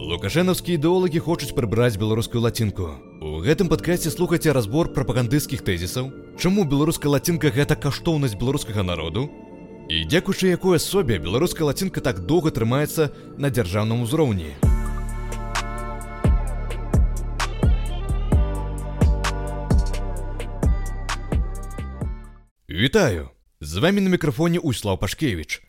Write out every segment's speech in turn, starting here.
Лукашэнаўскія ідэолагі хочуць прыбраць беларускую лацінку. У гэтым падкасці слухайце разбор прапагандысцкіх тэзісаў, чаму беларуская лацінка гэта каштоўнасць беларускага народу, і дзякуючы якой асобе беларуская лацінка так доўга трымаецца на дзяржаўным узроўні. Вітаю! З вами на мікрафоне Услаў Пашкевіч.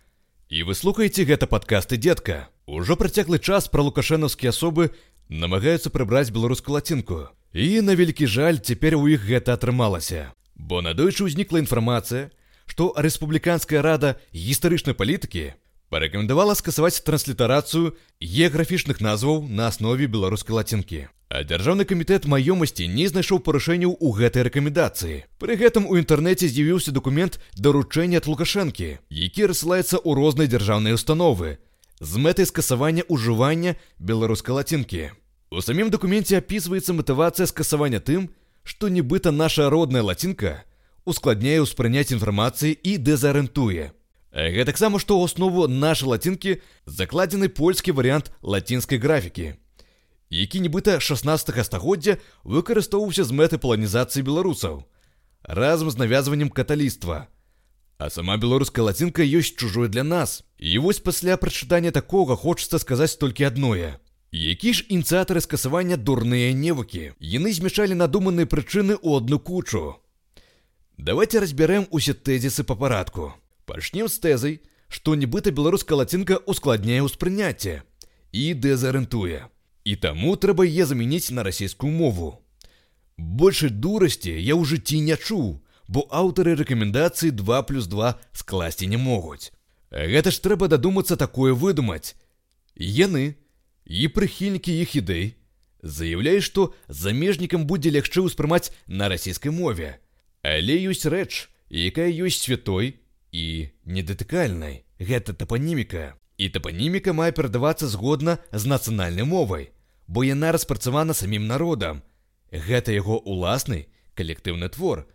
І вы слухаеце гэта падкасты дзедка. Ужо працяглы час пра лукашэнаўскія асобы намагаюцца прыбраць беларускую лацінку. І на вялікі жаль, цяпер у іх гэта атрымалася. Бо надойчы ўзнікла інфармацыя, што рэспубліканская рада гістарычнай палітыкі парэкамендавала скасаваць транслітарацыю геаграфічных назваў на аснове беларускай лацінкі. А дзяржаўны камітэт маёмасці не знайшоў парушэнняў у гэтай рэкамендацыі. Пры гэтым у інтэрнэце з'явіўся дакумент даручэння ад лукашэнкі, які рассылаецца ў розныя дзяржаўныя установы, з мэтай скасавання ўжывання беларускай лацінкі. У самім дакуменце апісваецца матывацыя скасавання тым, што нібыта наша родная лацінка ускладняе ўспрыняць інфармацыі і дэзарыентуе. Гэтаксама, што ў аснову нашай лацінкі закладзены польскі варыянт лацінскай графікі, які нібыта 16 стагоддзя выкарыстоўваўся з мэтай паланізацыі беларусаў разам з навязваннем каталіцтва – А сама беларуская лацінка ёсць чужой для нас. І вось пасля прачытання такога хочацца сказаць толькі адное. Які ж ініцыятары скасавання дурныя невыкі? Яны змяшалі надуманыя прычыны ў одну кучу. Давайте разбярэм усе тэзісы па парадку. Пачнем з тэзай, што нібыта беларуская лацінка ускладняе ўспрыняцце і дэзарыентуе. І таму трэба яе замяніць на расійскую мову. Большай дурасці я ў жыцці не чуў, бо аўтары рэкамендацыі 2 плюс 2 скласці не могуць. Гэта ж трэба дадумацца такое выдумаць. Яны і прыхільнікі іх ідэй заяўляюць, што замежнікам будзе лягчэй ўспрымаць на расійскай мове. Але ёсць рэч, якая ёсць святой і недатыкальнай. Гэта тапаніміка. І тапаніміка мае перадавацца згодна з нацыянальнай мовай, бо яна распрацавана самім народам. Гэта яго уласны калектыўны твор,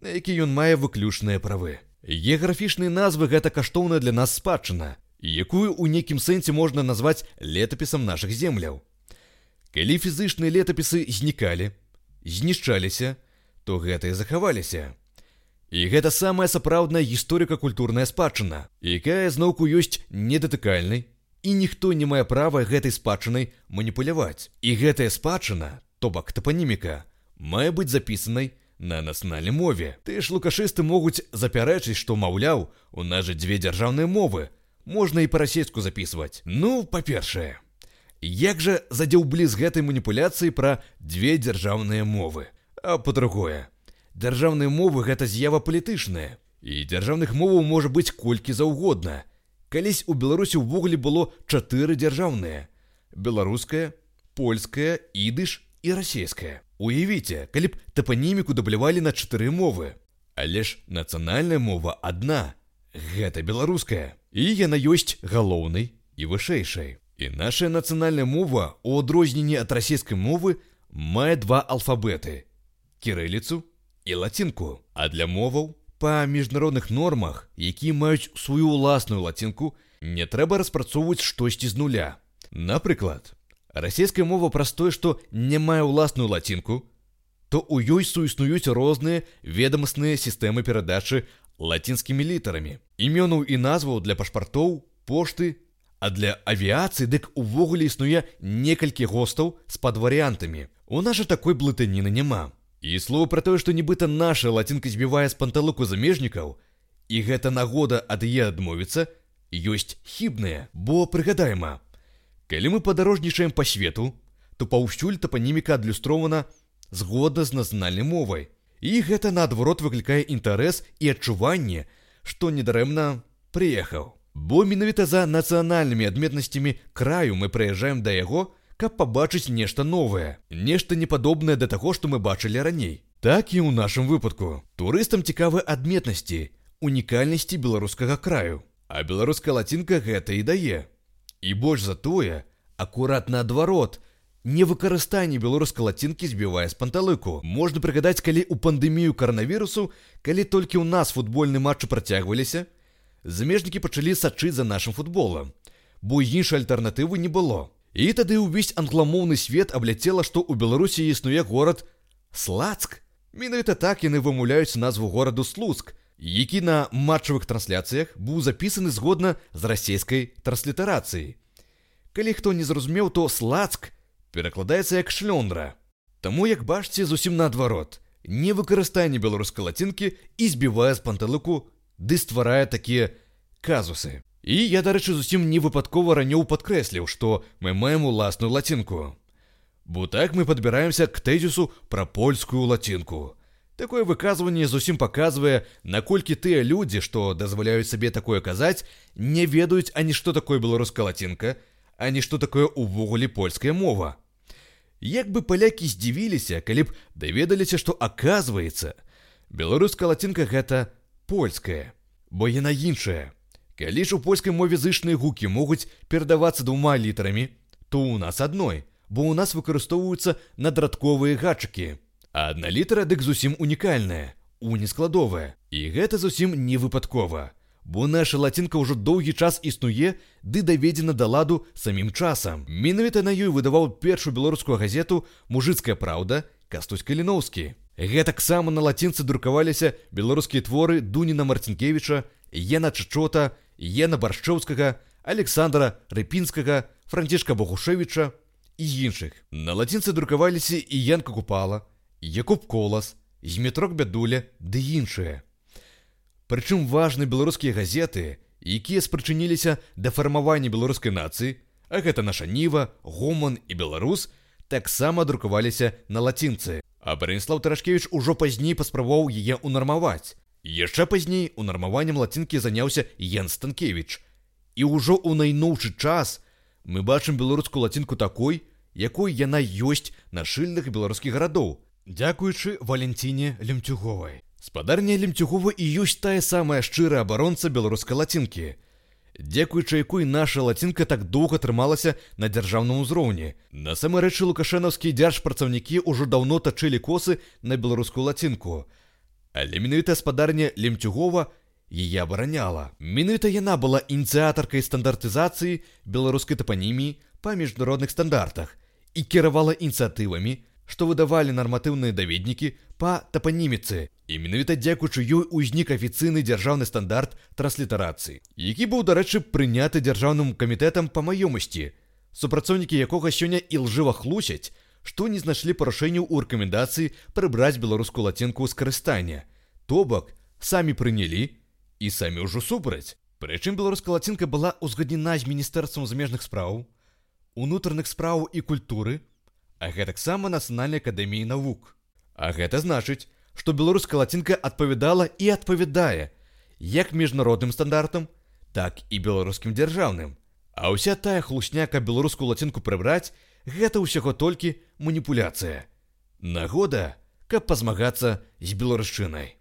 на які ён мае выключныя правы. Геаграфічныя назвы гэта каштоўная для нас спадчына, якую ў нейкім сэнсе можна назваць летапісам нашых земляў. Калі фізычныя летапісы знікалі, знішчаліся, то гэта і захаваліся. І гэта самая сапраўдная гісторыка-культурная спадчына, якая зноўку ёсць недатыкальнай, і ніхто не мае права гэтай спадчынай маніпуляваць. І гэтая спадчына, то бок тапаніміка, мае быць запісанай, на нацыянальнай мове. Ты ж лукашысты могуць запярэчыць, што маўляў, у нас жа дзве дзяржаўныя мовы. Можна і па-расейску запісваць. Ну, па-першае, як жа задзеўблі з гэтай маніпуляцыі пра дзве дзяржаўныя мовы. А па-другое, дзяржаўныя мовы гэта з'ява палітычная. І дзяржаўных моваў можа быць колькі заўгодна. Калісь у Беларусі ўвогуле было чатыры дзяржаўныя: беларуская, польская, ідыш і расійская. Уявіце, калі б тапаніміку даблявалі на чатыры мовы. Але ж нацыянальная мова адна. Гэта беларуская. І яна ёсць галоўнай і вышэйшай. І наша нацыянальная мова, у адрозненні ад расійскай мовы, мае два алфабеты: кірыліцу і лацінку. А для моваў па міжнародных нормах, якія маюць сваю ўласную лацінку, не трэба распрацоўваць штосьці з нуля. Напрыклад, расійская мова праз тое, што не мае ўласную лацінку, то ў ёй суіснуюць розныя ведамасныя сістэмы перадачы лацінскімі літарамі. Імёнаў і назваў для пашпартоў, пошты, а для авіяцыі дык увогуле існуе некалькі гостаў з падварыянтамі. У нас жа такой блытаніны няма. І слова пра тое, што нібыта наша лацінка збівае з панталыку замежнікаў, і гэта нагода ад яе адмовіцца, ёсць хібныя, бо прыгадайма, Калі мы падарожнічаем па свету, то паўсюль тапаніміка адлюстрована згодна з нацыянальнай мовай. І гэта наадварот выклікае інтарэс і адчуванне, што недарэмна прыехаў. Бо менавіта за нацыянальнымі адметнасцямі краю мы прыязджаем да яго, каб пабачыць нешта новае, нешта непадобнае да таго, што мы бачылі раней. Так і ў нашым выпадку. Турыстам цікавы адметнасці, унікальнасці беларускага краю. А беларуская лацінка гэта і дае. І больш за тое, акурат наадварот, невыкарыстанне беларускай лацінкі збівае з панталыку. Можна прыгадаць, калі ў пандэмію каранавірусу, калі толькі ў нас футбольны матчы працягваліся, замежнікі пачалі сачыць за нашым футболам, бо іншай альтэрнатывы не было. І тады ўвесь англамоўны свет абляцела, што ў Беларусі існуе горад Слацк. Менавіта так яны вымуляюць назву гораду Слуцк, які на матчавых трансляцыях быў запісаны згодна з расійскай транслітарацыяй. Калі хто не зразумеў, то слацк перакладаецца як шлёндра. Таму, як бачце, зусім наадварот, невыкарыстанне беларускай лацінкі і збівае з панталыку, ды стварае такія казусы. І я, дарэчы, зусім не выпадкова ранёў падкрэсліў, што мы маем уласную лацінку. Бо так мы падбіраемся к тэзісу пра польскую лацінку. Такое выказванне зусім паказвае, наколькі тыя людзі, што дазваляюць сабе такое казаць, не ведаюць ані што такое беларуская лацінка, ані што такое ўвогуле польская мова. Як бы палякі здзівіліся, калі б даведаліся, што аказваецца, беларуская лацінка гэта польская, бо яна іншая. Калі ж у польскай мове зычныя гукі могуць перадавацца двума літарамі, то ў нас адной – бо ў нас выкарыстоўваюцца надрадковыя гачыкі. Адна літара дык зусім унікальная, унескладовая. І гэта зусім не выпадкова. Бо наша лацінка ўжо доўгі час існуе ды даведзена да ладу самім часам. Менавіта на ёй выдаваў першую беларускую газету мужыцкая праўда кастусь каліноўскі. Гэтаксама на лацінцы друкаваліся беларускія творы Дуніна Марцінкевіча, Ена Ччота, Ена баршчоўскага, Александра Рыпінскага, Францішка Богушевіча, і іншых. На лацінцы друкаваліся і Янка Купала, Якуб Колас, Зметрок Бядуля ды іншыя. Прычым важны беларускія газеты, якія спрычыніліся да фармавання беларускай нацыі, а гэта наша ніва, гоман і беларус, таксама друкаваліся на лацінцы. А Браніслав Тарашкевіч ужо пазней паспрабаваў яе ўнармаваць. Яшчэ пазней унармаваннем лацінкі заняўся Ян Станкевіч. І ўжо ў найноўшы час, мы бачым беларускую лацінку такой, якой яна ёсць на шыльных беларускіх гарадоў, дзякуючы валенціне лемцюговай. Спадарня лемцюгова і ёсць тая самая шчырая абаронца беларускай лацінкі. Дзякуючы якой наша лацінка так доўга трымалася на дзяржаўным узроўні. Насамрэчы лукашэнаўскія дзяржпрацаўнікі ўжо даўно тачылі косы на беларускую лацінку. Але менавіта спадарня лемцюгова яе абараняла. Менавіта яна была ініцыятаркай стандартызацыі беларускай тапаніміі па міжнародных стандартах і кіравала ініцыятывамі, што выдавалі нарматыўныя даведнікі па тапаніміцы. І менавіта дзякуючы ёй узнік афіцыйны дзяржаўны стандарт транслітарацыі, які быў, дарэчы, прыняты дзяржаўным камітэтам па маёмасці, супрацоўнікі якога сёння ілжыва хлусяць, што не знайшлі парушэнняў у рэкамендацыі прыбраць беларускую лацінку ў скарыстання. То бок самі прынялі, і самі ўжо супраць. Прычым беларуская лацінка была ўзгаднена з міністэрствам замежных спраў, унутраных спраў і культуры, а гэтаксама нацыянальнай акадэміі навук. А гэта значыць, што беларуская лацінка адпавядала і адпавядае як міжнародным стандартам, так і беларускім дзяржаўным. А ўся тая хлусняка беларускую лацінку прыбраць, гэта ўсяго толькі маніпуляцыя. Нагода, каб пазмагацца з беларушчынай.